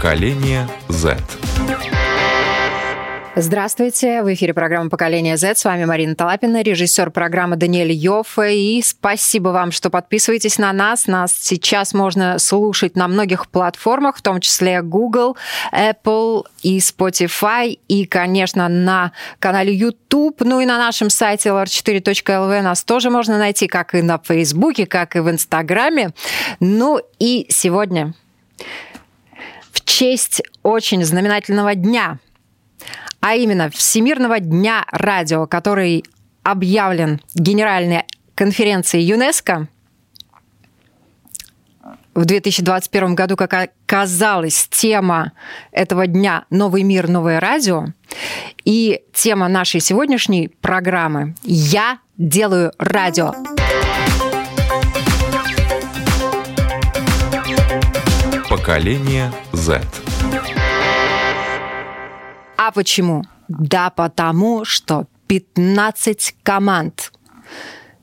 Поколение Z. Здравствуйте, в эфире программа «Поколение Z». С вами Марина Талапина, режиссер программы Даниэль Йоффе. И спасибо вам, что подписываетесь на нас. Нас сейчас можно слушать на многих платформах, в том числе Google, Apple и Spotify. И, конечно, на канале YouTube, ну и на нашем сайте lr4.lv нас тоже можно найти, как и на Фейсбуке, как и в Инстаграме. Ну и сегодня в честь очень знаменательного дня – а именно Всемирного дня радио, который объявлен Генеральной конференцией ЮНЕСКО в 2021 году, как оказалась, тема этого дня «Новый мир, новое радио». И тема нашей сегодняшней программы «Я делаю радио». Поколение Z. А почему? Да потому, что 15 команд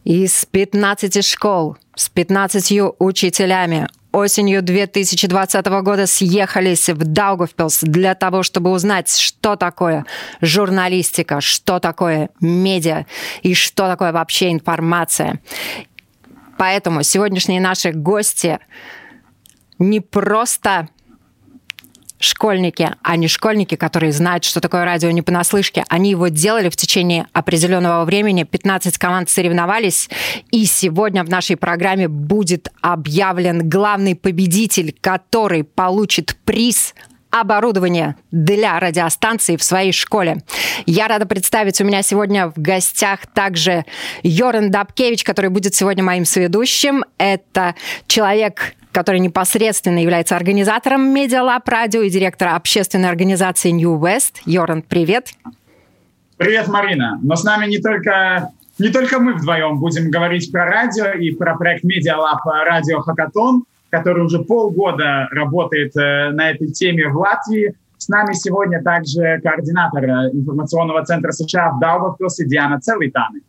из 15 школ с 15 учителями осенью 2020 года съехались в Даугавпилс для того, чтобы узнать, что такое журналистика, что такое медиа и что такое вообще информация. Поэтому сегодняшние наши гости не просто школьники, а не школьники, которые знают, что такое радио не понаслышке. Они его делали в течение определенного времени. 15 команд соревновались. И сегодня в нашей программе будет объявлен главный победитель, который получит приз оборудование для радиостанции в своей школе. Я рада представить, у меня сегодня в гостях также Йоран Дабкевич, который будет сегодня моим соведущим. Это человек, который непосредственно является организатором Media Lab Radio и директора общественной организации New West. Йоран, привет. Привет, Марина. Но с нами не только не только мы вдвоем будем говорить про радио и про проект Media Lab Radio Hackathon, который уже полгода работает э, на этой теме в Латвии. С нами сегодня также координатор э, информационного центра США в Даугавпилсе Диана Целитаны.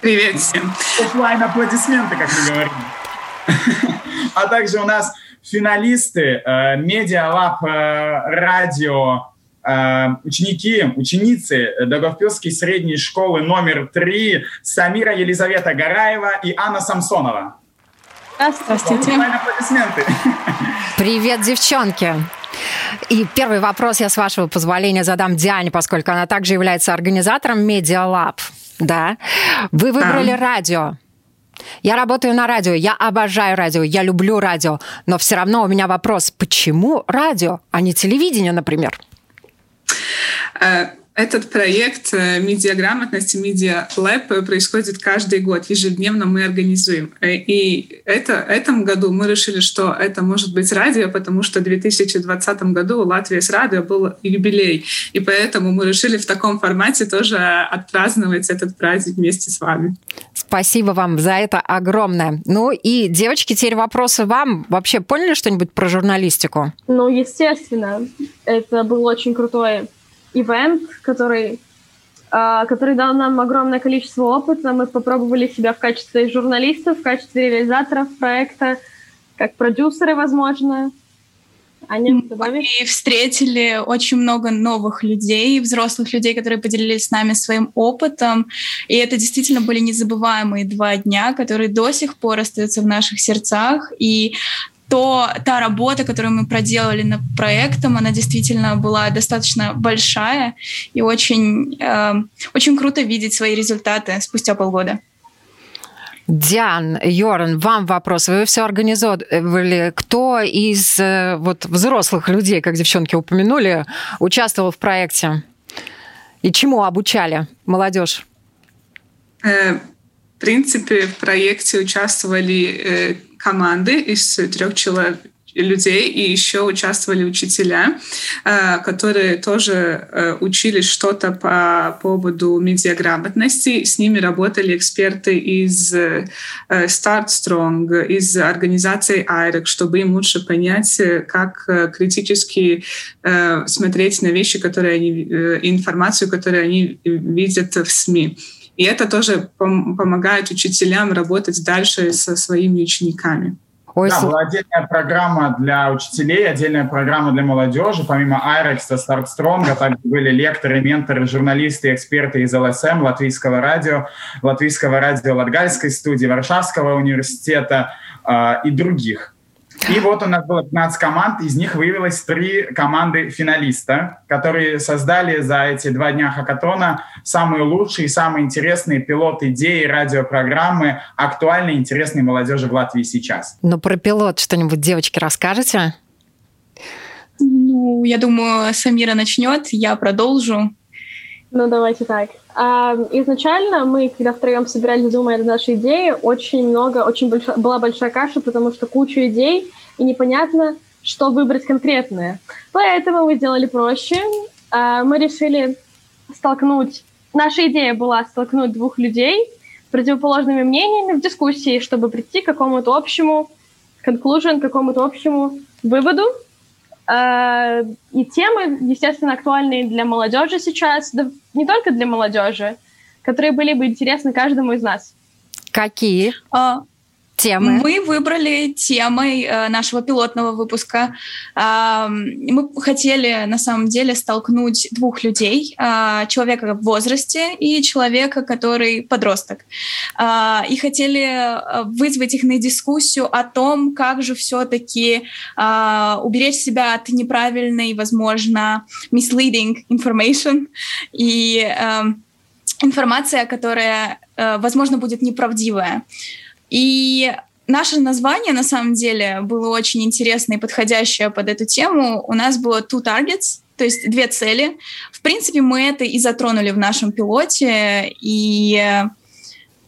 Привет всем. Оффлайн аплодисменты, как мы говорим. А также у нас финалисты Media Lab радио ученики, ученицы Даугавпилской средней школы номер три Самира Елизавета Гараева и Анна Самсонова. Здравствуйте. Аплодисменты. Привет, девчонки. И первый вопрос я, с вашего позволения, задам Диане, поскольку она также является организатором Media Lab. Да. Вы выбрали а. радио. Я работаю на радио, я обожаю радио, я люблю радио, но все равно у меня вопрос, почему радио, а не телевидение, например? Э, этот проект э, медиаграмотности, Media Lab происходит каждый год, ежедневно мы организуем. Э, и это, этом году мы решили, что это может быть радио, потому что в 2020 году у Латвии с радио был юбилей. И поэтому мы решили в таком формате тоже отпраздновать этот праздник вместе с вами. Спасибо вам за это огромное. Ну и, девочки, теперь вопросы вам. Вообще поняли что-нибудь про журналистику? Ну, естественно. Это был очень крутой ивент, который, э, который дал нам огромное количество опыта. Мы попробовали себя в качестве журналистов, в качестве реализаторов проекта, как продюсеры, возможно. Аня, добавишь? И встретили очень много новых людей, взрослых людей, которые поделились с нами своим опытом. И это действительно были незабываемые два дня, которые до сих пор остаются в наших сердцах. И то та работа, которую мы проделали над проектом, она действительно была достаточно большая и очень, э, очень круто видеть свои результаты спустя полгода. Диан, Йоран, вам вопрос. Вы все организовывали. Кто из э, вот, взрослых людей, как девчонки упомянули, участвовал в проекте? И чему обучали молодежь? Э, в принципе, в проекте участвовали э, команды из трех человек, людей, и еще участвовали учителя, э, которые тоже э, учились что-то по поводу медиаграмотности. С ними работали эксперты из э, Start Strong, из организации IREC, чтобы им лучше понять, как критически смотреть на вещи, которые они, информацию, которую они видят в СМИ. И это тоже пом- помогает учителям работать дальше со своими учениками. Ой, да, была отдельная программа для учителей, отдельная программа для молодежи. Помимо Айрекса, Стартстронга, также были лекторы, менторы, журналисты, эксперты из ЛСМ, Латвийского радио, Латвийского радио Латгальской студии, Варшавского университета э, и других. И вот у нас было 15 команд, из них выявилось три команды финалиста, которые создали за эти два дня хакатона самые лучшие, самые интересные пилот идеи, радиопрограммы, актуальные, интересные молодежи в Латвии сейчас. Ну, про пилот что-нибудь, девочки, расскажете? Ну, я думаю, Самира начнет, я продолжу. Ну, давайте так. А, изначально мы, когда втроем собирались, думая над нашей идеей, очень много, очень большая, была большая каша, потому что куча идей, и непонятно, что выбрать конкретное. Поэтому мы сделали проще. А, мы решили столкнуть... Наша идея была столкнуть двух людей с противоположными мнениями в дискуссии, чтобы прийти к какому-то общему conclusion, к какому-то общему выводу, и темы, естественно, актуальные для молодежи сейчас, да не только для молодежи, которые были бы интересны каждому из нас. Какие? А, темы? Мы выбрали темой э, нашего пилотного выпуска. Мы хотели на самом деле столкнуть двух людей, э, человека в возрасте и человека, который подросток. Э, и хотели э, вызвать их на дискуссию о том, как же все-таки э, уберечь себя от неправильной, возможно, misleading information и э, информация, которая, э, возможно, будет неправдивая. И наше название, на самом деле, было очень интересное и подходящее под эту тему. У нас было two targets, то есть две цели. В принципе, мы это и затронули в нашем пилоте, и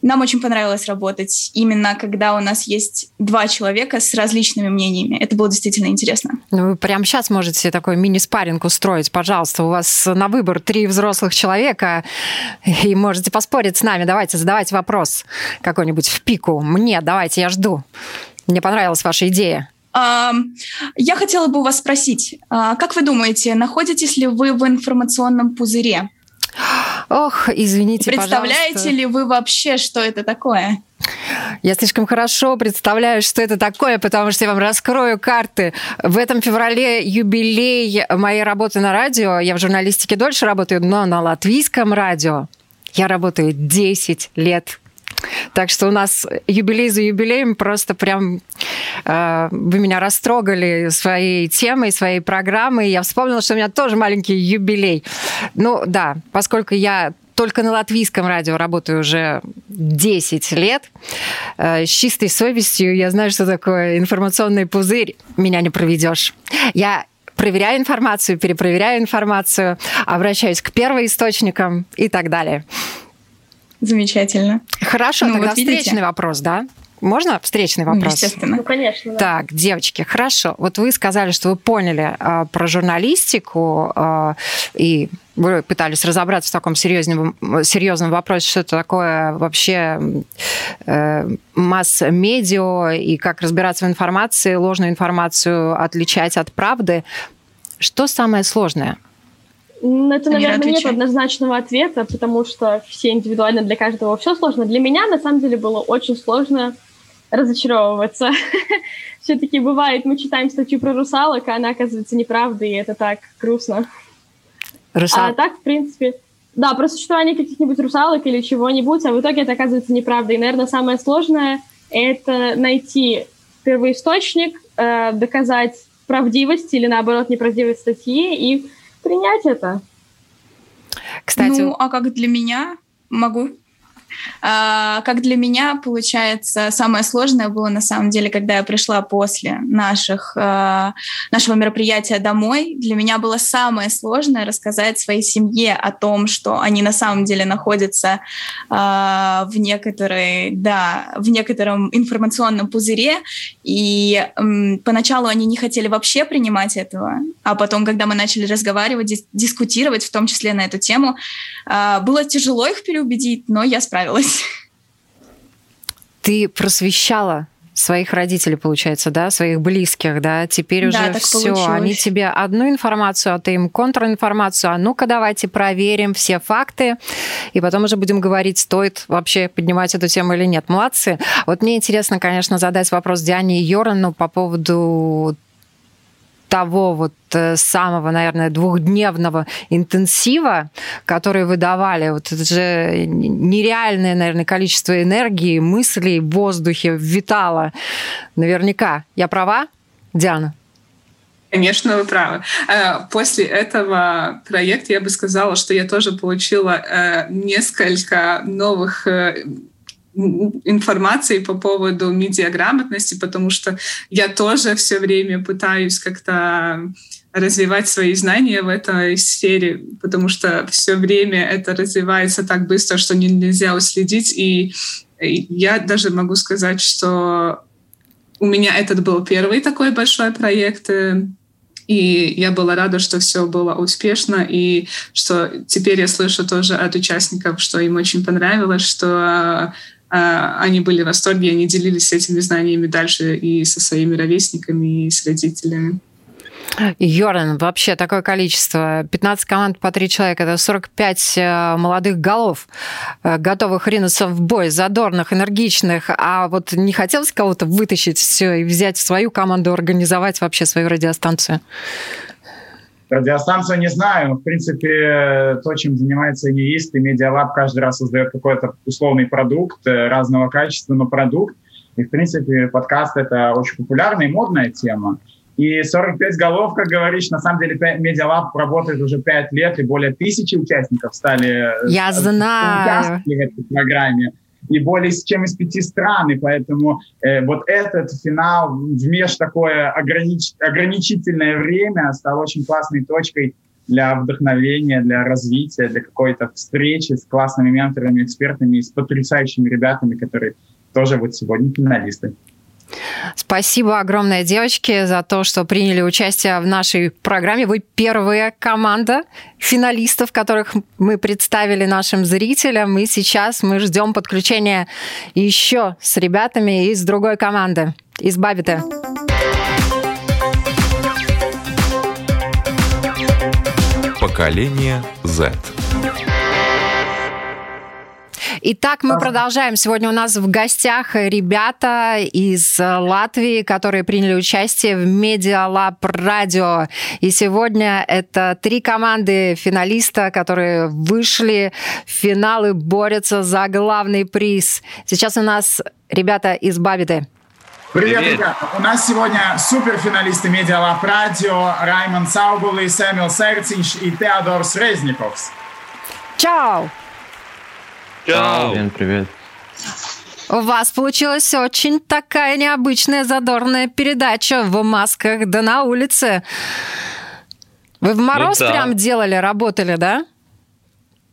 нам очень понравилось работать именно когда у нас есть два человека с различными мнениями. Это было действительно интересно. Ну, вы прямо сейчас можете такой мини-спарринг устроить, пожалуйста. У вас на выбор три взрослых человека, и можете поспорить с нами. Давайте, задавайте вопрос какой-нибудь в пику. Мне, давайте, я жду. Мне понравилась ваша идея. Я хотела бы у вас спросить, а, как вы думаете, находитесь ли вы в информационном пузыре? Ох, извините, Представляете пожалуйста. ли вы вообще, что это такое? Я слишком хорошо представляю, что это такое, потому что я вам раскрою карты. В этом феврале юбилей моей работы на радио. Я в журналистике дольше работаю, но на латвийском радио я работаю 10 лет. Так что у нас юбилей за юбилеем просто прям э, вы меня растрогали своей темой, своей программой. Я вспомнила, что у меня тоже маленький юбилей. Ну да, поскольку я только на латвийском радио работаю уже 10 лет. Э, с чистой совестью я знаю, что такое информационный пузырь. Меня не проведешь. Я проверяю информацию, перепроверяю информацию, обращаюсь к первоисточникам и так далее. Замечательно. Хорошо, ну, тогда вот встречный видите. вопрос, да? Можно встречный ну, вопрос? Естественно. Ну, конечно. Да. Так, девочки, хорошо. Вот вы сказали, что вы поняли э, про журналистику э, и вы пытались разобраться в таком серьезном, серьезном вопросе, что это такое вообще э, масс-медиа и как разбираться в информации, ложную информацию отличать от правды. Что самое сложное? Это, наверное, нет однозначного ответа, потому что все индивидуально для каждого все сложно. Для меня, на самом деле, было очень сложно разочаровываться. Все-таки бывает, мы читаем статью про русалок, а она оказывается неправдой, и это так грустно. Русал... А так, в принципе, да, про существование каких-нибудь русалок или чего-нибудь, а в итоге это оказывается неправдой. И, наверное, самое сложное — это найти первоисточник, э, доказать правдивость или, наоборот, неправдивость статьи и принять это. Кстати, ну, а как для меня могу как для меня, получается, самое сложное было на самом деле, когда я пришла после наших, а, нашего мероприятия домой. Для меня было самое сложное рассказать своей семье о том, что они на самом деле находятся а, в некоторой, да, в некотором информационном пузыре. И поначалу они не хотели вообще принимать этого, а потом, когда мы начали разговаривать, дискутировать, в том числе на эту тему, было тяжело их переубедить, но я справилась справилась. Ты просвещала своих родителей, получается, да, своих близких, да, теперь уже да, все, они тебе одну информацию, а ты им контринформацию, а ну-ка давайте проверим все факты, и потом уже будем говорить, стоит вообще поднимать эту тему или нет. Молодцы. Вот мне интересно, конечно, задать вопрос Диане Йорану по поводу того вот э, самого, наверное, двухдневного интенсива, который вы давали, вот это же нереальное, наверное, количество энергии, мыслей в воздухе витало. Наверняка. Я права, Диана? Конечно, вы правы. Э, после этого проекта я бы сказала, что я тоже получила э, несколько новых информации по поводу медиаграмотности, потому что я тоже все время пытаюсь как-то развивать свои знания в этой сфере, потому что все время это развивается так быстро, что нельзя уследить. И я даже могу сказать, что у меня этот был первый такой большой проект, э, и я была рада, что все было успешно, и что теперь я слышу тоже от участников, что им очень понравилось, что они были в восторге, они делились этими знаниями дальше и со своими ровесниками, и с родителями. Йоран, вообще такое количество, 15 команд по 3 человека, это 45 э, молодых голов, э, готовых ринуться в бой, задорных, энергичных, а вот не хотелось кого-то вытащить все и взять в свою команду, организовать вообще свою радиостанцию? Радиостанцию не знаю, но, в принципе, то, чем занимается НИИСТ и Media Lab, каждый раз создает какой-то условный продукт э, разного качества, но продукт. И, в принципе, подкаст — это очень популярная и модная тема. И 45 голов, как говоришь, на самом деле Media Lab работает уже 5 лет, и более тысячи участников стали... Э, Я знаю. В этой программе и более чем из пяти стран, и поэтому э, вот этот финал в меж такое огранич... ограничительное время стал очень классной точкой для вдохновения, для развития, для какой-то встречи с классными менторами, экспертами и с потрясающими ребятами, которые тоже вот сегодня финалисты. Спасибо огромное, девочки, за то, что приняли участие в нашей программе. Вы первая команда финалистов, которых мы представили нашим зрителям. И сейчас мы ждем подключения еще с ребятами из другой команды, из Бабита. Поколение Z. Итак, мы продолжаем. Сегодня у нас в гостях ребята из Латвии, которые приняли участие в Media Lab Radio. И сегодня это три команды финалиста, которые вышли в финал и борются за главный приз. Сейчас у нас ребята из Бабиты. Привет, Привет, ребята! У нас сегодня суперфиналисты Media Lab Radio Раймонд Саугулы, Сэмюэл Серцинш и Теодорс Резниковс. Чао! Чао. Привет, привет. У вас получилась очень такая необычная задорная передача в масках да на улице. Вы в мороз ну, да. прям делали, работали, да?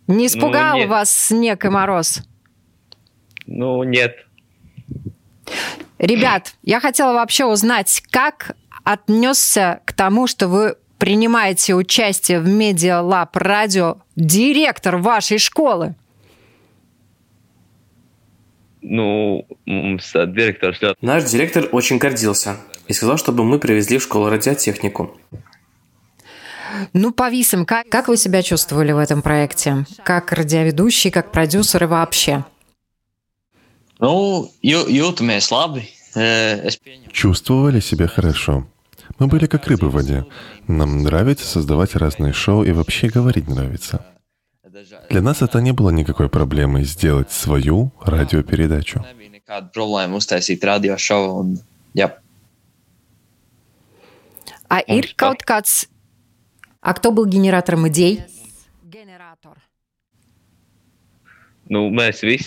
Не испугал ну, вас снег и мороз? Ну, нет. Ребят, я хотела вообще узнать, как отнесся к тому, что вы принимаете участие в Media Lab радио директор вашей школы? Ну, директор... Наш директор очень гордился и сказал, чтобы мы привезли в школу радиотехнику. Ну, повисим. Как, как вы себя чувствовали в этом проекте? Как радиоведущий, как продюсер и вообще? Ну, jūtamies labi. Чувствовали себя хорошо. Мы были как рыбы в воде. Нам нравится создавать разные шоу и вообще говорить нравится. Для нас это не было никакой проблемой сделать свою радиопередачу. А ir kaut kāds... А кто был генератором идей? Ну, мы все.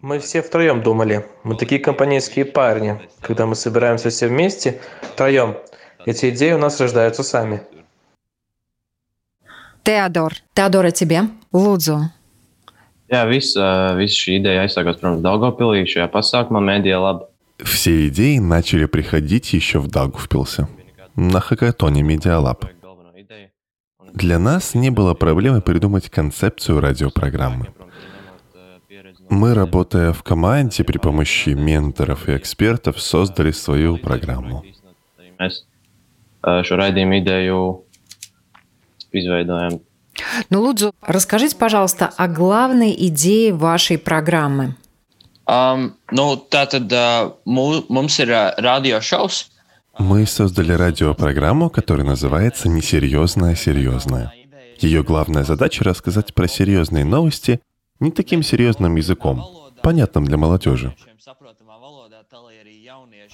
Мы все втроем думали. Мы такие компанейские парни. Когда мы собираемся все вместе, втроем, эти идеи у нас рождаются сами. Teodor, Teodora тебе, lūdzu. Jā, viss, viss šī ideja aizsākās, protams, Daugavpilī, šajā pasākumā Media Lab. Все идеи начали приходить еще в Даугавпилсе, на хакатоне Media Lab. Для нас не было проблемы придумать концепцию радиопрограммы. Мы, работая в команде при помощи менторов и экспертов, создали свою программу. Ну, Лудзу, расскажите, пожалуйста, о главной идее вашей программы. Um, ну, tātad uh, mums ir uh, радиошоус. Мы создали радиопрограмму, которая называется «Несерьезное серьезное». Ее главная задача — рассказать про серьезные новости не таким серьезным языком, понятным для молодежи.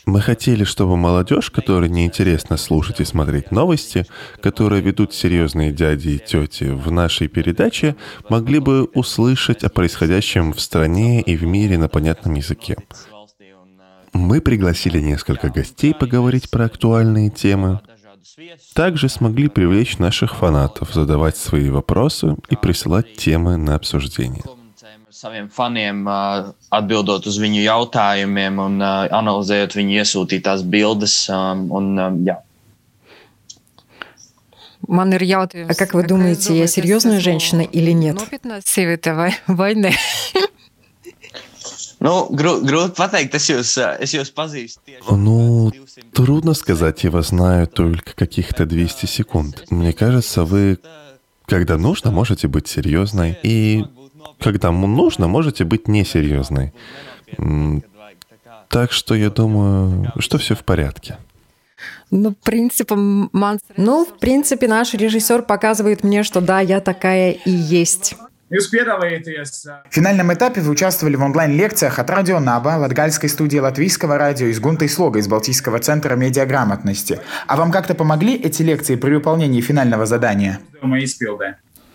Мы хотели, чтобы молодежь, которой неинтересно слушать и смотреть новости, которые ведут серьезные дяди и тети в нашей передаче, могли бы услышать о происходящем в стране и в мире на понятном языке. Мы пригласили несколько гостей поговорить про актуальные темы. Также смогли привлечь наших фанатов, задавать свои вопросы и присылать темы на обсуждение saviem faniem, atbildot uz viņu jautājumiem un analizējot viņu iesūtītās bildes. Un, jā. Манер jautājums. А как вы думаете, я серьезная женщина или нет? войны. Ну, pateikt, es jūs, es jūs pazīstu. Ну, трудно сказать, я вас знаю только каких-то 200 секунд. Мне кажется, вы, когда нужно, можете быть серьезной и когда нужно, можете быть несерьезной. Так что я думаю, что все в порядке. Ну, принципом Ну, в принципе, наш режиссер показывает мне, что да, я такая и есть. В финальном этапе вы участвовали в онлайн-лекциях от Радио Наба, Латгальской студии Латвийского радио и с Гунтой Слога из Балтийского центра медиаграмотности. А вам как-то помогли эти лекции при выполнении финального задания?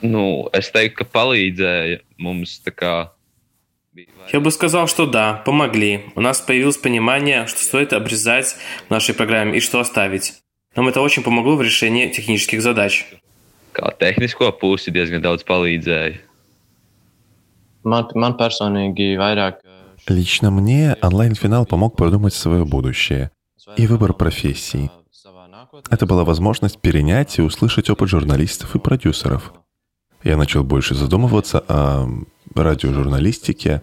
Nu, es teiktu, ka palīdzēja mums tā kā я бы сказал, что да, помогли. У нас появилось понимание, что стоит обрезать в нашей программе и что оставить. Нам это очень помогло в решении технических задач. Kā tehnisko pusi diezgan daudz palīdzēja. Man, man personīgi vairāk... Лично мне онлайн-финал помог продумать свое будущее и выбор профессии. Это была возможность перенять и услышать опыт журналистов и продюсеров – я начал больше задумываться о радиожурналистике,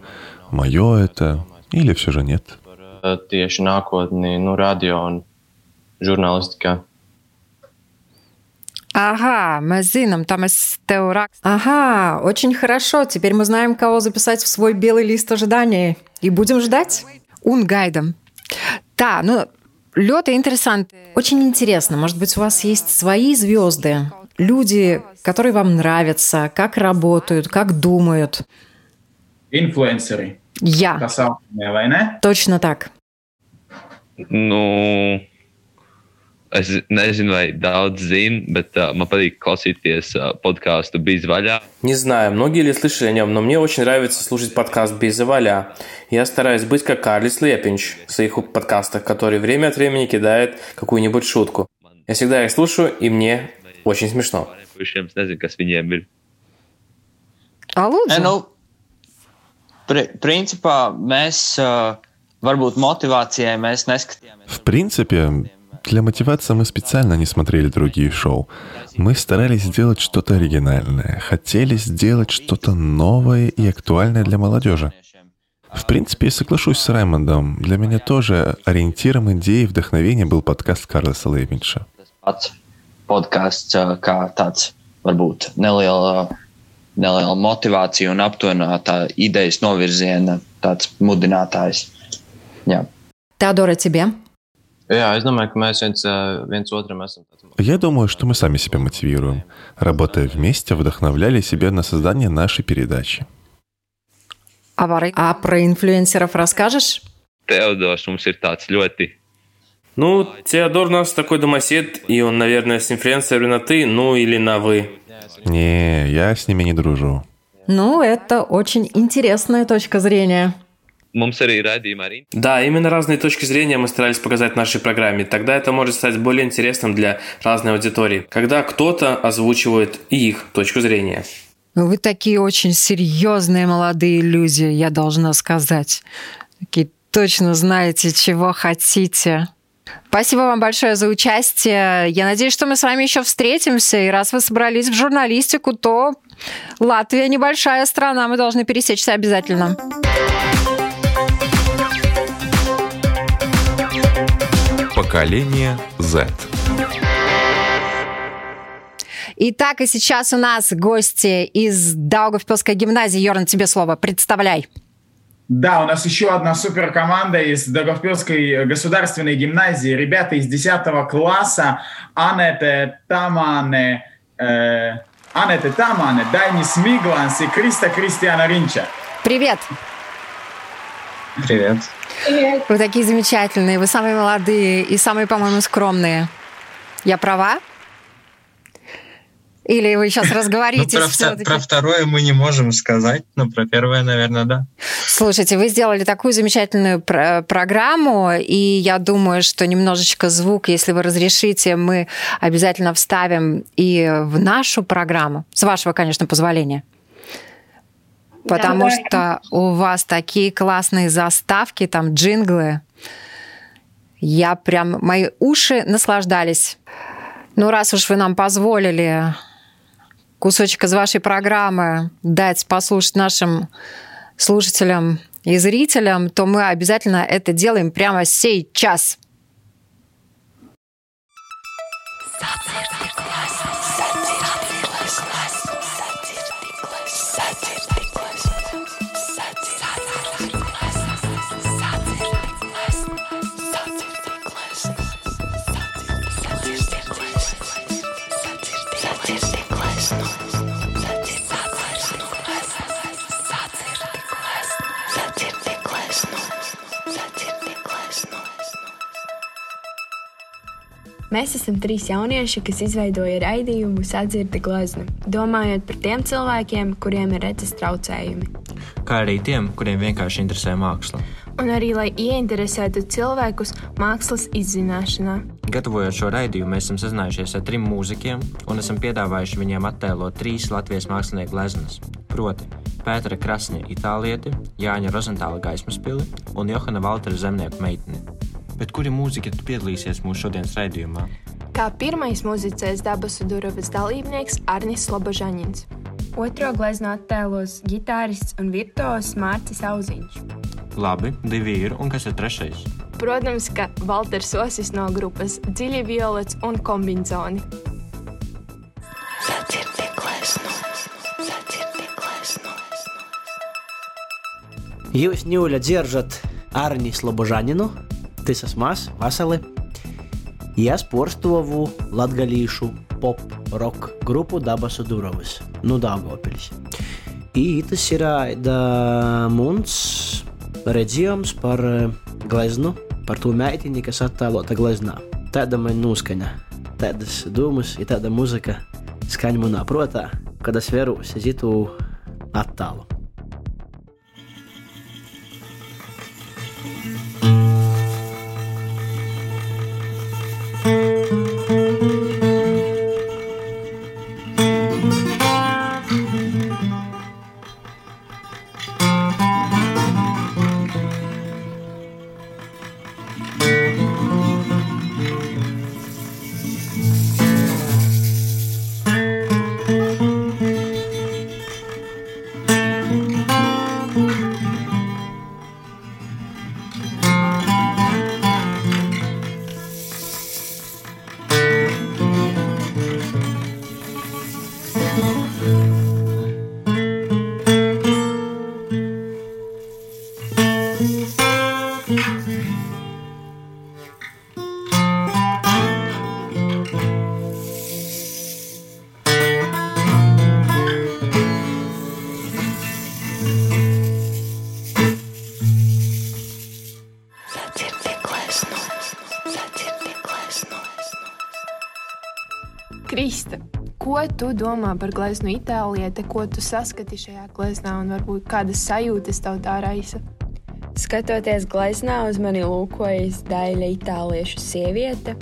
мое это или все же нет. Tieši nākotnē, nu, radio un žurnālistika. Ага, мы zinām, там tev rakstu. Ага, очень хорошо. Теперь мы знаем, кого записать в свой белый лист ожидания. И будем ждать. Gaidam. Да, ну, лед интересант. Очень интересно. Может быть, у вас есть свои звезды, люди, которые вам нравятся, как работают, как думают. Инфлюенсеры. Я. Точно так. Ну, es nezinu, vai daudz zina, bet uh, man patīk klausīties uh, podkāstu Без vaļā. Не знаю, многие ли слышали о нем, но мне очень нравится слушать подкаст Без vaļā. Я стараюсь быть как Карлис Лепинч в своих подкастах, который время от времени кидает какую-нибудь шутку. Я всегда их слушаю, и мне Очень смешно. Puišiem es nezinu, kas viņiem ir. А лūdzu? Nu, pri, principā mēs varbūt мотивацией mēs neskatījāmies. В принципе, для мотивации мы специально не смотрели другие шоу. Мы старались сделать что-то оригинальное, хотели сделать что-то новое и актуальное для молодежи. В принципе, я соглашусь с Раймондом. Для меня тоже ориентиром идеи и вдохновения был подкаст Карлоса Лейвинша podkāsts kā tāds varbūt neliela, neliela motivācija un aptuvenātā idejas novirziena tāds mudinātājs. Jā. Теодора, тебе? Jā, es domāju, ka mēs viens, viens otram esam. Я думаю, что мы сами себя мотивируем. Работая вместе, вдохновляли себя на создание нашей передачи. А, а про инфлюенсеров расскажешь? Теодors mums ir tāds ļoti ну, Теодор у нас такой домосед, и он, наверное, с инфлюенсерами на «ты», ну или на «вы». Не, я с ними не дружу. Ну, это очень интересная точка зрения. Да, именно разные точки зрения мы старались показать в нашей программе. Тогда это может стать более интересным для разной аудитории, когда кто-то озвучивает их точку зрения. Вы такие очень серьезные молодые люди, я должна сказать. Такие точно знаете, чего хотите. Спасибо вам большое за участие. Я надеюсь, что мы с вами еще встретимся. И раз вы собрались в журналистику, то Латвия небольшая страна, мы должны пересечься обязательно. Поколение Z. Итак, и сейчас у нас гости из Даугавпилской гимназии. Йорн, тебе слово. Представляй. Да, у нас еще одна суперкоманда из Даугавпилской государственной гимназии. Ребята из 10 класса. Анете Тамане, э, Анете Тамане, Дайнис Мигланс и Криста Кристиана Ринча. Привет! Привет. Привет. Вы такие замечательные, вы самые молодые и самые, по-моему, скромные. Я права? Или вы сейчас разговоритесь? Ну, про, про второе мы не можем сказать, но про первое, наверное, да. Слушайте, вы сделали такую замечательную пр- программу, и я думаю, что немножечко звук, если вы разрешите, мы обязательно вставим и в нашу программу, с вашего, конечно, позволения. Потому да, что у вас такие классные заставки, там джинглы. Я прям, мои уши наслаждались. Ну, раз уж вы нам позволили кусочек из вашей программы дать послушать нашим слушателям и зрителям, то мы обязательно это делаем прямо сейчас. Mēs esam trīs jaunieši, kas izveidoja raidījumu Sadzirdi gleznu, domājot par tiem cilvēkiem, kuriem ir redzes traucējumi. Kā arī tiem, kuriem vienkārši interesē māksla. Un arī, lai ieinteresētu cilvēkus mākslas izzināšanā. Gatavojot šo raidījumu, mēs esam sazinājušies ar trim mūziķiem un esam piedāvājuši viņiem attēlot trīs Latvijas mākslinieku gleznas. Proti, Pētera Krasņa itālieti, Jāņa Rozentāla gaismas pili un Johana Valtera zemnieku meiteni. Bet kuri mūziķi tu piedalīsies mūsu šodienas raidījumā? Kā pirmais muzicēs Dabasu Durovas dalībnieks Arnis Slobožaņins. Otro glezno attēlos ģitārists un virtuos Mārcis Auziņš. Labi, divi ir, un kas ir trešais? Protams, ka Valters Osis no grupas Dziļi Violets un Kombinzoni. Jūs, Ņūļa, dzirdat Arni Slobožaninu, tas esmu es, Vasili. Ja sporstovu latgalīšu pop rock grupu Dabasu Durovas, nu Dāngopils. I tas ir da mums redzējums par gleznu, par to meitini, kas attēlota gleznā. Tāda man noskaņa, tādas domas, ir tāda muzika skaņa manā protā, kad es veru sezitu attēlu. Tu domā par gleznu Itālijai, ko tu saskati šajā gleznā un varbūt kādas sajūtas tev tā raisa? Skatoties gleznā, uz mani lūkojas daļa itāliešu sieviete,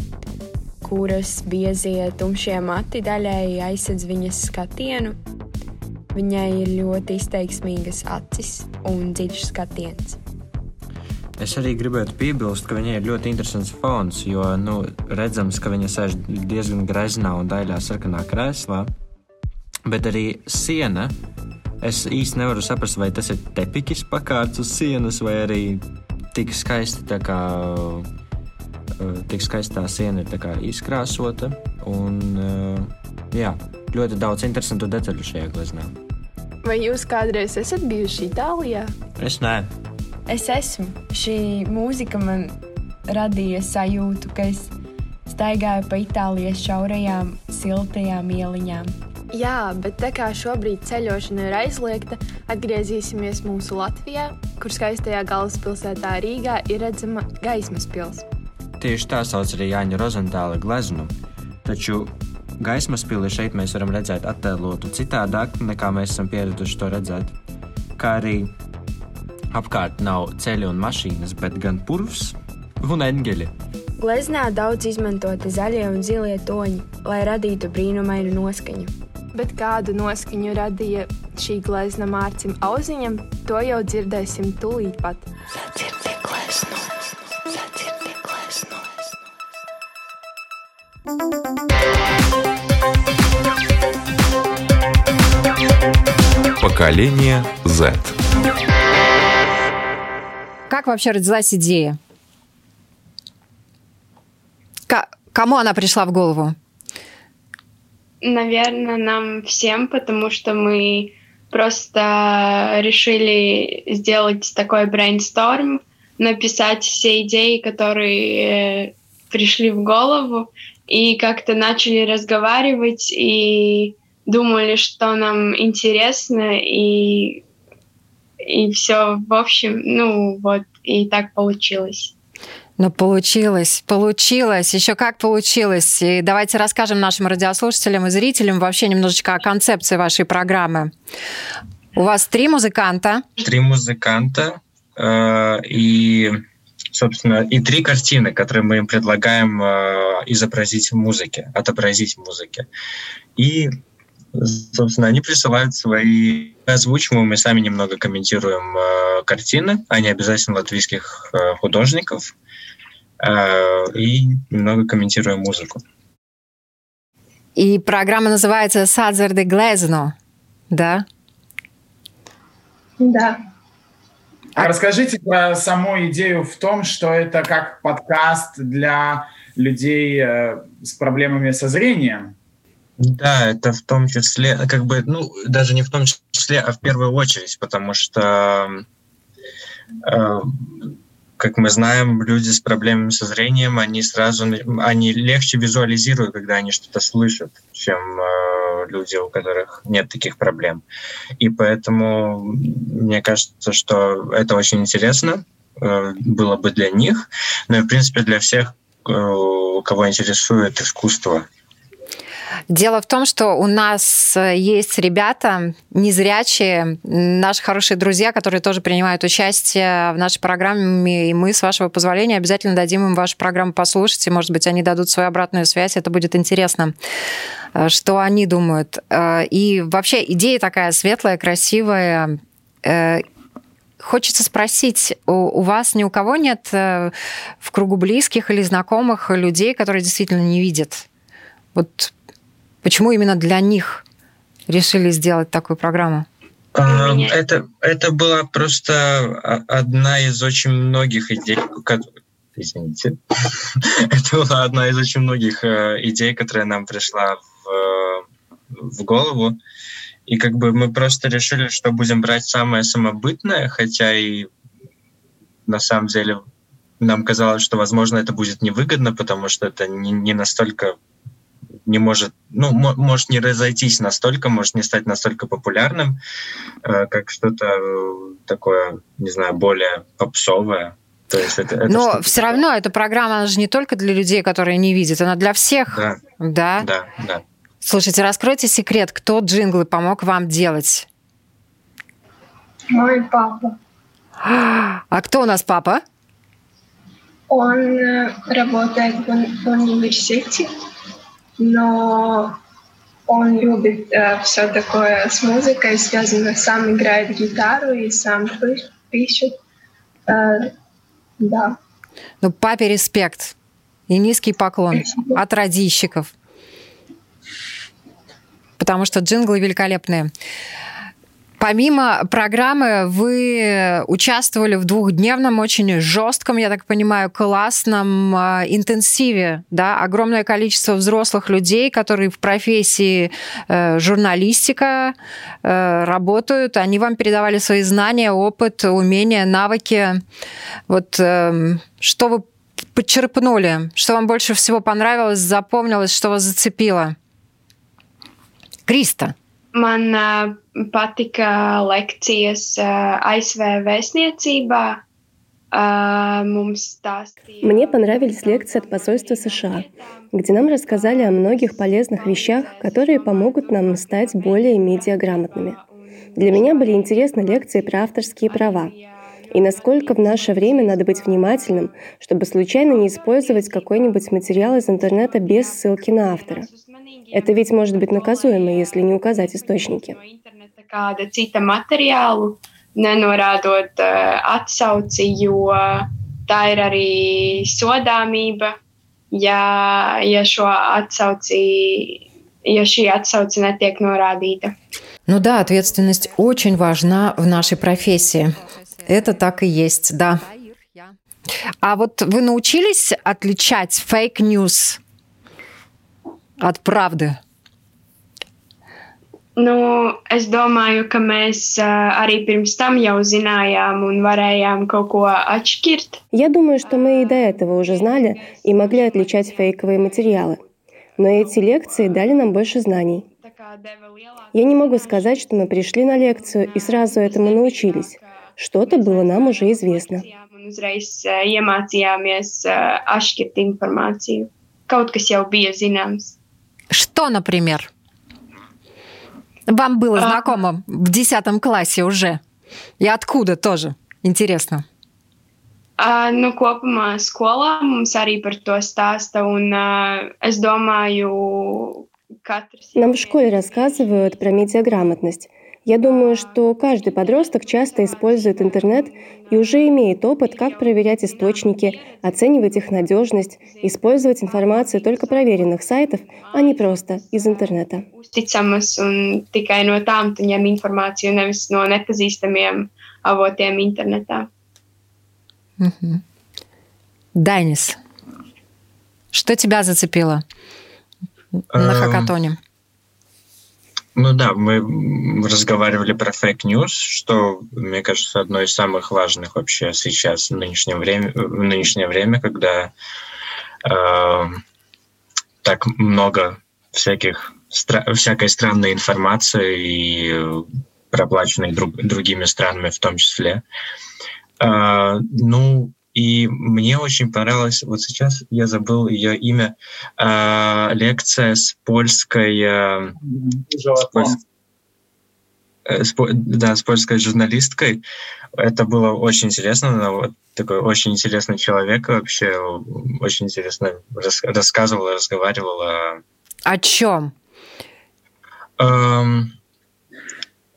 kuras biezie tumšie mati daļēji aizsedz viņas skatienu. Viņai ir ļoti izteiksmīgas acis un dziļš skatiens. Es arī gribētu piebilst, ka viņai ir ļoti interesants fons, jo nu, redzams, ka viņa sēž diezgan greznā un daļā sarkanā krēslā. Bet arī siena. Es īsti nevaru saprast, vai tas ir tepiķis pakārts uz sienas, vai arī tik skaisti tā kā. Eh, tik skaistā siena ir izkrāsota. Un, eh, jā, ļoti daudz interesantu detaļu šajā gleznā. Vai jūs kādreiz esat bijuši Itālijā? Es nē. Es esmu. Šī mūzika man radīja sajūtu, ka es staigāju pa Itālijas šaurajām, siltajām ieliņām. Jā, bet tā kā šobrīd ceļošana ir aizliegta, atgriezīsimies mūsu Latvijā, kur skaistajā galvaspilsētā Rīgā ir redzama gaismas pilsēta. Tieši tā sauc arī Jāņa Rozentāla gleznu. Taču gaismas pili šeit mēs varam redzēt attēlotu citādāk, nekā mēs esam pieraduši to redzēt. Kā arī apkārt nav ceļi un mašīnas, bet gan purvs un eņģeļi. Gleznā daudz izmantoti zaļie un zilie toņi, lai radītu brīnumainu noskaņu. Bet kādu noskaņu radīja šī glezna mārcim auziņam, to jau dzirdēsim tūlīt pat. Sadzirdi gleznu! Поколение Z. Как вообще родилась идея? К- кому она пришла в голову? Наверное, нам всем, потому что мы просто решили сделать такой брейнсторм, написать все идеи, которые э, пришли в голову, и как-то начали разговаривать и думали, что нам интересно, и, и все, в общем, ну вот, и так получилось. Ну, получилось, получилось, еще как получилось. И давайте расскажем нашим радиослушателям и зрителям вообще немножечко о концепции вашей программы. У вас три музыканта. Три музыканта. Э, и собственно, и три картины, которые мы им предлагаем э, изобразить в музыке, отобразить в музыке. И, собственно, они присылают свои озвучиваем, мы сами немного комментируем э, картины, не обязательно латвийских э, художников, э, и немного комментируем музыку. И программа называется «Садзер де Глезно», да? Да. А расскажите про саму идею в том, что это как подкаст для людей э, с проблемами со зрением. Да, это в том числе, как бы, ну, даже не в том числе, а в первую очередь, потому что э, как мы знаем, люди с проблемами со зрением, они сразу, они легче визуализируют, когда они что-то слышат, чем э, люди, у которых нет таких проблем. И поэтому мне кажется, что это очень интересно э, было бы для них, но и, в принципе, для всех, э, кого интересует искусство. Дело в том, что у нас э, есть ребята незрячие, наши хорошие друзья, которые тоже принимают участие в нашей программе, и мы, с вашего позволения, обязательно дадим им вашу программу послушать, и, может быть, они дадут свою обратную связь, это будет интересно э, что они думают. Э, и вообще идея такая светлая, красивая. Хочется спросить, у вас ни у кого нет в кругу близких или знакомых людей, которые действительно не видят? Вот Почему именно для них решили сделать такую программу? Это, это была просто одна из очень многих идей, извините, это была одна из очень многих э, идей, которая нам пришла в, в голову. И как бы мы просто решили, что будем брать самое самобытное, хотя и на самом деле нам казалось, что, возможно, это будет невыгодно, потому что это не, не настолько не может, ну, может не разойтись настолько, может не стать настолько популярным, э, как что-то э, такое, не знаю, более попсовое. То есть это, это Но все такое. равно эта программа, она же не только для людей, которые не видят, она для всех. Да. Да, да. да. Слушайте, раскройте секрет, кто джинглы помог вам делать? Мой папа. А кто у нас папа? Он э, работает в университете но он любит э, все такое с музыкой связано. Сам играет гитару и сам пишет. Э, да. Ну, папе респект и низкий поклон Спасибо. от родищиков. потому что джинглы великолепные. Помимо программы вы участвовали в двухдневном, очень жестком, я так понимаю, классном э, интенсиве. Да? Огромное количество взрослых людей, которые в профессии э, журналистика э, работают. Они вам передавали свои знания, опыт, умения, навыки. Вот э, что вы подчерпнули? Что вам больше всего понравилось, запомнилось, что вас зацепило? Криста. Man patika lekcijas ASV vēstniecībā. Мне понравились лекции от посольства США, где нам рассказали о многих полезных вещах, которые помогут нам стать более медиаграмотными. Для меня были интересны лекции про авторские права и насколько в наше время надо быть внимательным, чтобы случайно не использовать какой-нибудь материал из интернета без ссылки на автора. Это ведь может быть наказуемо, если не указать источники. Nenorādot uh, atsauci, jo tā ir arī sodāmība, ja, ja šo atsauci, ja šī atsauce netiek norādīta. Ну да, ответственность очень важна в нашей профессии. Это так и есть, да. А вот вы научились отличать fake news от правды? Nu, es domāju, ka mēs arī pirms tam jau zinājām un varējām kaut ko atšķirt. Я думаю, что мы и до этого уже знали и могли отличать фейковые материалы. Но эти лекции дали нам больше знаний. Я не могу сказать, что мы пришли на лекцию и сразу этому научились. Что-то было нам уже известно. Uzreiz iemācījāmies atšķirt informāciju. Kaut kas jau bija zināms. Что, например? Вам было а... знакомо в десятом классе уже? И откуда тоже? Интересно. Uh, nu, kopumā skolā mums arī par to stāsta, un uh, es katrs... Нам в школе рассказывают про медиаграмотность. Я думаю, что каждый подросток часто использует интернет и уже имеет опыт, как проверять источники, оценивать их надежность, использовать информацию только проверенных сайтов, а не просто из интернета. Uzticamas un tikai no tām tu ņem informāciju, nevis no nepazīstamiem avotiem internetā. Данис, что тебя зацепило на хакатоне? Ну да, мы разговаривали про fake news, что, мне кажется, одно из самых важных вообще сейчас в нынешнее время, в нынешнее время когда э, так много всяких всякой странной информации и проплаченной друг, другими странами в том числе. Э, ну, и мне очень понравилось, вот сейчас я забыл ее имя, э, лекция с польской... Э, с польской э, с, да, с польской журналисткой. Это было очень интересно. Она вот такой очень интересный человек вообще. Очень интересно рас, рассказывала, разговаривала. О чем? Эм,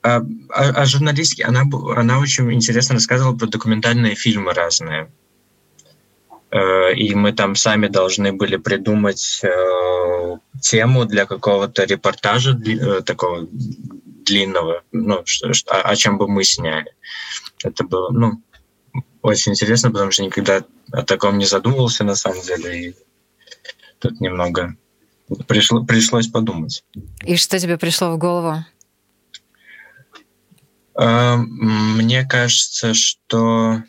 о, о, о журналистке. Она, она очень интересно рассказывала про документальные фильмы разные. Э, и мы там сами должны были придумать э, тему для какого-то репортажа э, такого длинного, ну, что, что, о чем бы мы сняли. Это было, ну, очень интересно, потому что никогда о таком не задумывался на самом деле. И тут немного пришло, пришлось подумать. И что тебе пришло в голову? Мне кажется, что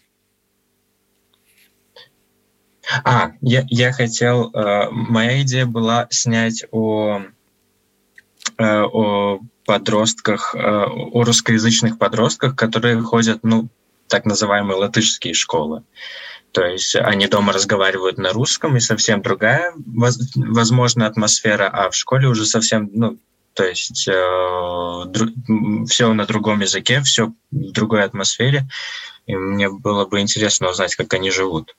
а, я, я хотел... Э, моя идея была снять о, э, о подростках, э, о русскоязычных подростках, которые ходят, ну, так называемые латышские школы. То есть они дома разговаривают на русском, и совсем другая, возможно, атмосфера, а в школе уже совсем, ну, то есть э, дру, все на другом языке, все в другой атмосфере. и мне было бы интересно узнать, как они живут.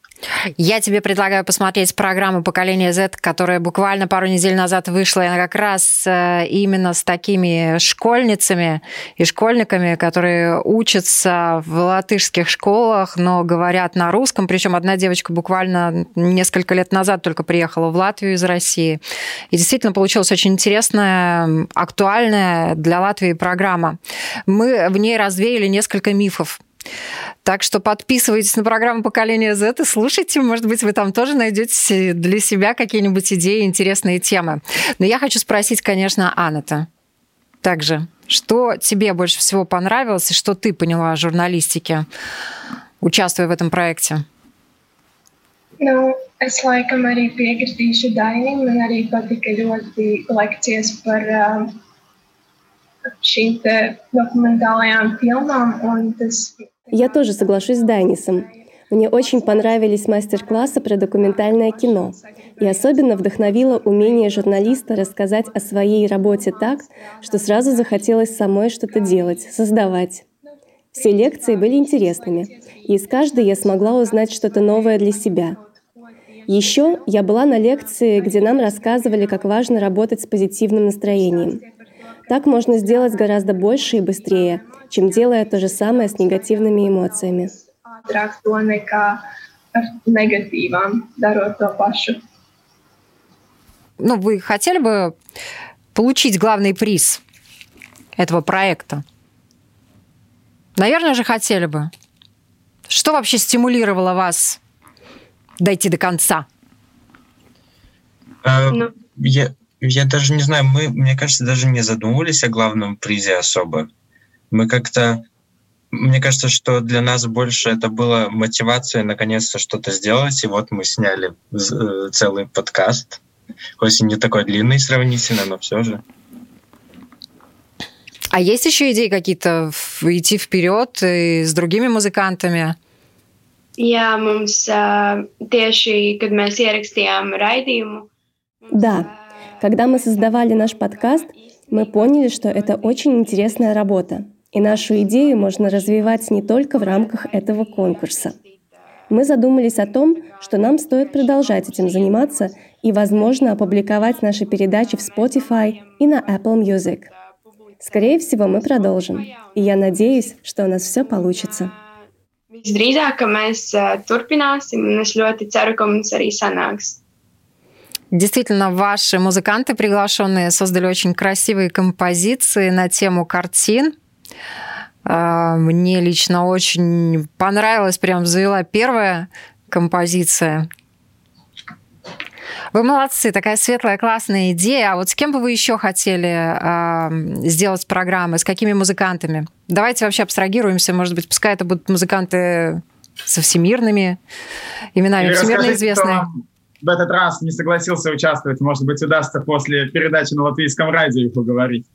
Я тебе предлагаю посмотреть программу «Поколение Z», которая буквально пару недель назад вышла, она как раз э, именно с такими школьницами и школьниками, которые учатся в латышских школах, но говорят на русском. Причем одна девочка буквально несколько лет назад только приехала в Латвию из России. И действительно получилась очень интересная, актуальная для Латвии программа. Мы в ней развеяли несколько мифов так что подписывайтесь на программу «Поколение Z» и слушайте. Может быть, вы там тоже найдете для себя какие-нибудь идеи, интересные темы. Но я хочу спросить, конечно, Анната. Также, что тебе больше всего понравилось и что ты поняла о журналистике, участвуя в этом проекте? Nu, es laikam arī piekritīšu Dainim. Man arī patika ļoti lekcijas par uh, šīm документальным фильмам. Un tas я тоже соглашусь с Дайнисом. Мне очень понравились мастер-классы про документальное кино. И особенно вдохновило умение журналиста рассказать о своей работе так, что сразу захотелось самой что-то делать, создавать. Все лекции были интересными, и из каждой я смогла узнать что-то новое для себя. Еще я была на лекции, где нам рассказывали, как важно работать с позитивным настроением. Так можно сделать гораздо больше и быстрее, чем делая то же самое с негативными эмоциями. Ну, вы хотели бы получить главный приз этого проекта? Наверное же, хотели бы. Что вообще стимулировало вас дойти до конца? Э, ну. Я, я даже не знаю, мы, мне кажется, даже не задумывались о главном призе особо мы как-то мне кажется, что для нас больше это было мотивацией наконец-то что-то сделать. И вот мы сняли э, целый подкаст. Хоть и не такой длинный сравнительно, но все же. А есть еще идеи какие-то идти вперед и с другими музыкантами? Jā, mums tieši, kad mēs ierakstījām raidījumu. Да, когда мы создавали наш подкаст, мы поняли, что это очень интересная работа. И нашу идею можно развивать не только в рамках этого конкурса. Мы задумались о том, что нам стоит продолжать этим заниматься и, возможно, опубликовать наши передачи в Spotify и на Apple Music. Скорее всего, мы продолжим. И я надеюсь, что у нас все получится. Visdrīzāk, ka mēs turpināsim, un es ļoti ceru, ka mums arī sanāks. Действительно, ваши музыканты приглашенные создали очень красивые композиции на тему картин. А, мне лично очень понравилась, прям завела первая композиция. Вы молодцы, такая светлая, классная идея. А вот с кем бы вы еще хотели э, сделать программы? С какими музыкантами? Давайте вообще абстрагируемся. Может быть, пускай это будут музыканты со всемирными именами, Или всемирно известные. В этот раз не согласился участвовать. Может быть, удастся после передачи на латвийском радио их уговорить.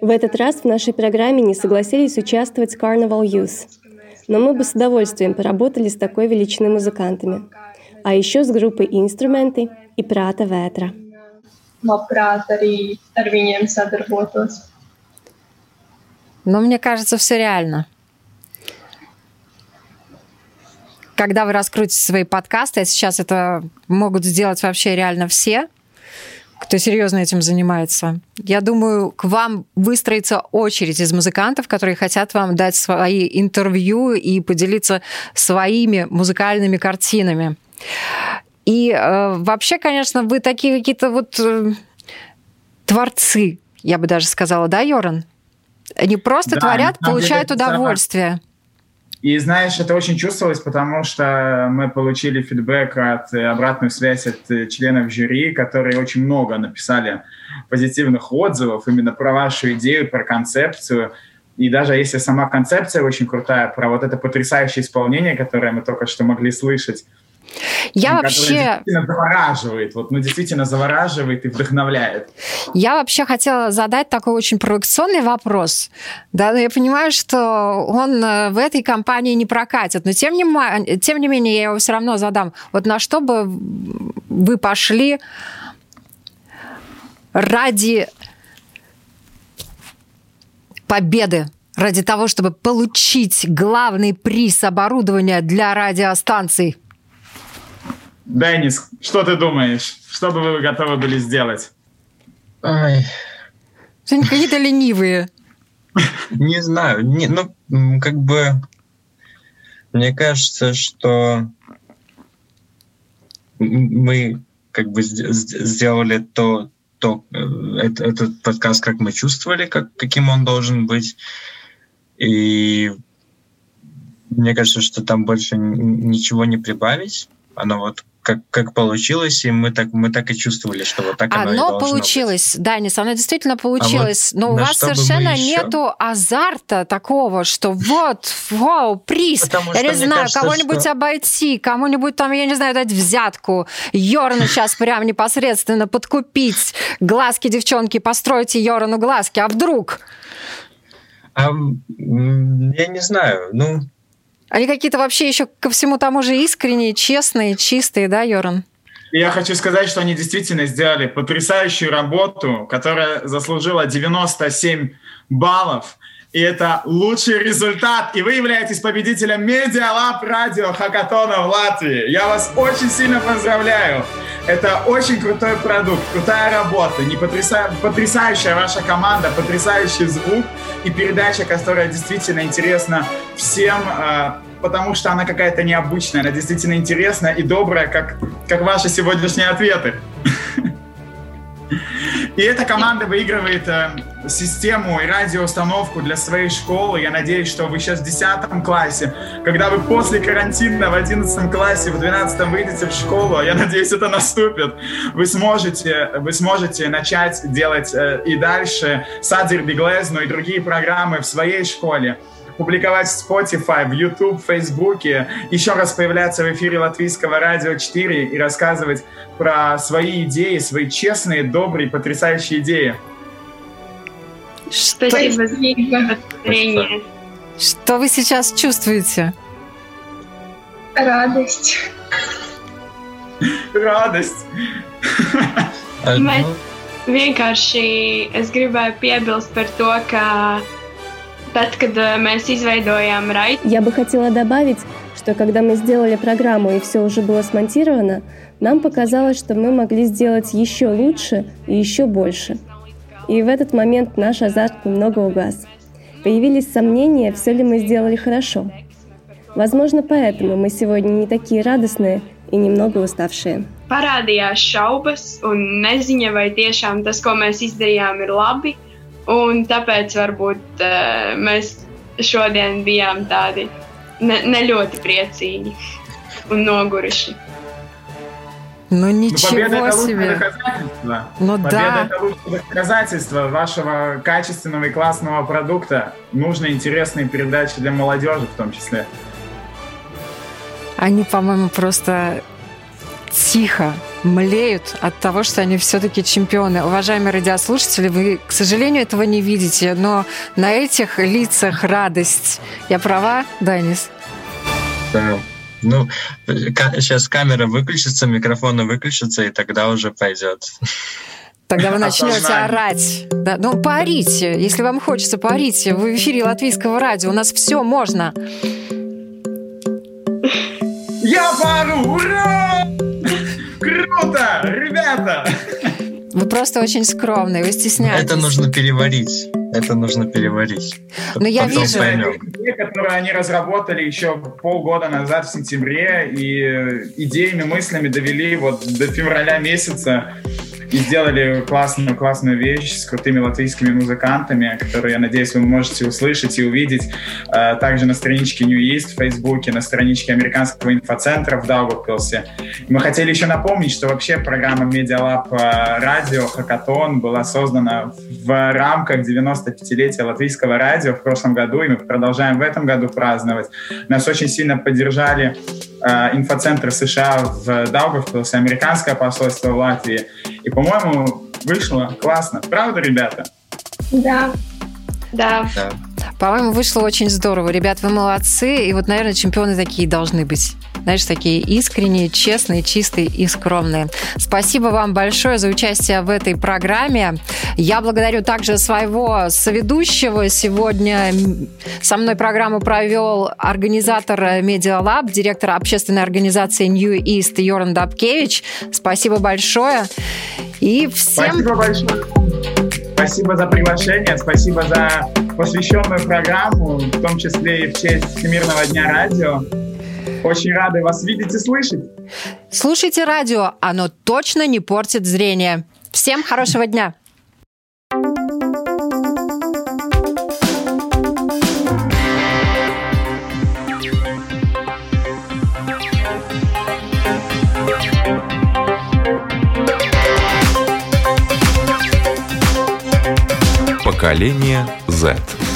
В этот раз в нашей программе не согласились участвовать Carnival Youth. Но мы бы с удовольствием поработали с такой величиной музыкантами. А еще с группой «Инструменты» и «Прата ветра». Но мне кажется, все реально. Когда вы раскрутите свои подкасты, а сейчас это могут сделать вообще реально все – кто серьезно этим занимается. Я думаю, к вам выстроится очередь из музыкантов, которые хотят вам дать свои интервью и поделиться своими музыкальными картинами. И э, вообще, конечно, вы такие какие-то вот э, творцы, я бы даже сказала, да, Йоран? Они просто да, творят, получают удовольствие. И знаешь, это очень чувствовалось, потому что мы получили фидбэк от э, обратную связь от э, членов жюри, которые очень много написали позитивных отзывов именно про вашу идею, про концепцию. И даже если сама концепция очень крутая, про вот это потрясающее исполнение, которое мы только что могли слышать, я вообще... действительно завораживает, вот, ну, действительно завораживает и вдохновляет. Я вообще хотела задать такой очень провокационный вопрос. Да, я понимаю, что он э, в этой компании не прокатит, но тем не, тем не менее я его все равно задам. Вот на что бы вы пошли ради победы ради того, чтобы получить главный приз оборудования для радиостанций? Денис, что ты думаешь? Что бы вы готовы были сделать? Ай. Они какие-то ленивые. Не знаю. Не, ну, как бы... Мне кажется, что мы как бы сделали то, то э, этот подкаст, как мы чувствовали, как, каким он должен быть. И мне кажется, что там больше ничего не прибавить. Оно вот как, как получилось, и мы так, мы так и чувствовали, что вот так оно, оно и получилось, быть. Данис, оно действительно получилось, а вот но у вас совершенно нету азарта такого, что вот, вау, приз, Потому я не знаю, кого-нибудь что... обойти, кому-нибудь там, я не знаю, дать взятку, Йорну сейчас прям непосредственно подкупить, глазки девчонки, постройте Йорану глазки, а вдруг? А, я не знаю, ну... Они какие-то вообще еще ко всему тому же искренние, честные, чистые, да, Йоран? Я хочу сказать, что они действительно сделали потрясающую работу, которая заслужила 97 баллов. И это лучший результат. И вы являетесь победителем Lab Radio Хакатона в Латвии. Я вас очень сильно поздравляю. Это очень крутой продукт, крутая работа, не потряса... потрясающая ваша команда, потрясающий звук и передача, которая действительно интересна всем, а, потому что она какая-то необычная, она действительно интересная и добрая, как, как ваши сегодняшние ответы. И эта команда выигрывает э, систему и радиоустановку для своей школы. Я надеюсь, что вы сейчас в 10 классе, когда вы после карантина в 11 классе, в 12 выйдете в школу, я надеюсь, это наступит, вы сможете, вы сможете начать делать э, и дальше Садзир Биглезну и другие программы в своей школе публиковать в Spotify, в YouTube, в Facebook, еще раз появляться в эфире Латвийского радио 4 и рассказывать про свои идеи, свои честные, добрые, потрясающие идеи. Спасибо за повторение. Что вы сейчас чувствуете? Радость. Radость. Mēs vienkārši es gribēju piebilst par to, ka Tad, kad mēs izveidojām райт... Я бы хотела добавить, что когда мы сделали программу и все уже было смонтировано, нам показалось, что мы могли сделать еще лучше и еще больше. И в этот момент наш азарт немного угас. Появились сомнения, все ли мы сделали хорошо. Возможно, поэтому мы сегодня не такие радостные и немного уставшие. Parādījās šaubas un neziņa, vai tiešām tas, ko mēs izdarījām, ir labi – Un tāpēc varbūt uh, mēs šodien bijām tādi ne, ne ļoti priecīgi un noguruši. Ну ничего победа это себе. доказательство. Ну победа да. это лучшее доказательство вашего качественного и классного продукта. Нужны интересные передачи для молодежи в том числе. Они, по-моему, просто тихо млеют от того, что они все-таки чемпионы. Уважаемые радиослушатели, вы, к сожалению, этого не видите, но на этих лицах радость. Я права, Данис? Да. Ну, сейчас камера выключится, микрофоны выключатся, и тогда уже пойдет. Тогда вы начнете орать. Да, ну, поорите. Если вам хочется, поорите. Вы в эфире латвийского радио. У нас все можно. Я пару! Ура! Круто! Ребята! Вы просто очень скромные, вы стесняетесь. Это нужно переварить. Это нужно переварить. Но я вижу... Идеи, которые они разработали еще полгода назад в сентябре и идеями, мыслями довели вот до февраля месяца и сделали классную, классную вещь с крутыми латвийскими музыкантами, которые, я надеюсь, вы можете услышать и увидеть э, также на страничке New East в Фейсбуке, на страничке американского инфоцентра в Даугавпилсе. Мы хотели еще напомнить, что вообще программа Media Lab радио Хакатон была создана в рамках 95-летия латвийского радио в прошлом году, и мы продолжаем в этом году праздновать. Нас очень сильно поддержали э, инфоцентр США в Даугавпилсе, американское посольство в Латвии. И, по-моему, вышло классно. Правда, ребята? Да. Да. По-моему, вышло очень здорово. Ребят, вы молодцы. И вот, наверное, чемпионы такие должны быть. знаешь, такие искренние, честные, чистые и скромные. Спасибо вам большое за участие в этой программе. Я благодарю также своего соведущего. Сегодня со мной программу провел организатор Lab, директор общественной организации New East Йоран Дабкевич. Спасибо большое. И всем... Спасибо большое. Спасибо за приглашение, спасибо за посвященную программу, в том числе и в честь Всемирного дня радио. Очень рады вас видеть и слышать. Слушайте радио, оно точно не портит зрение. Всем хорошего дня! Поколение Z.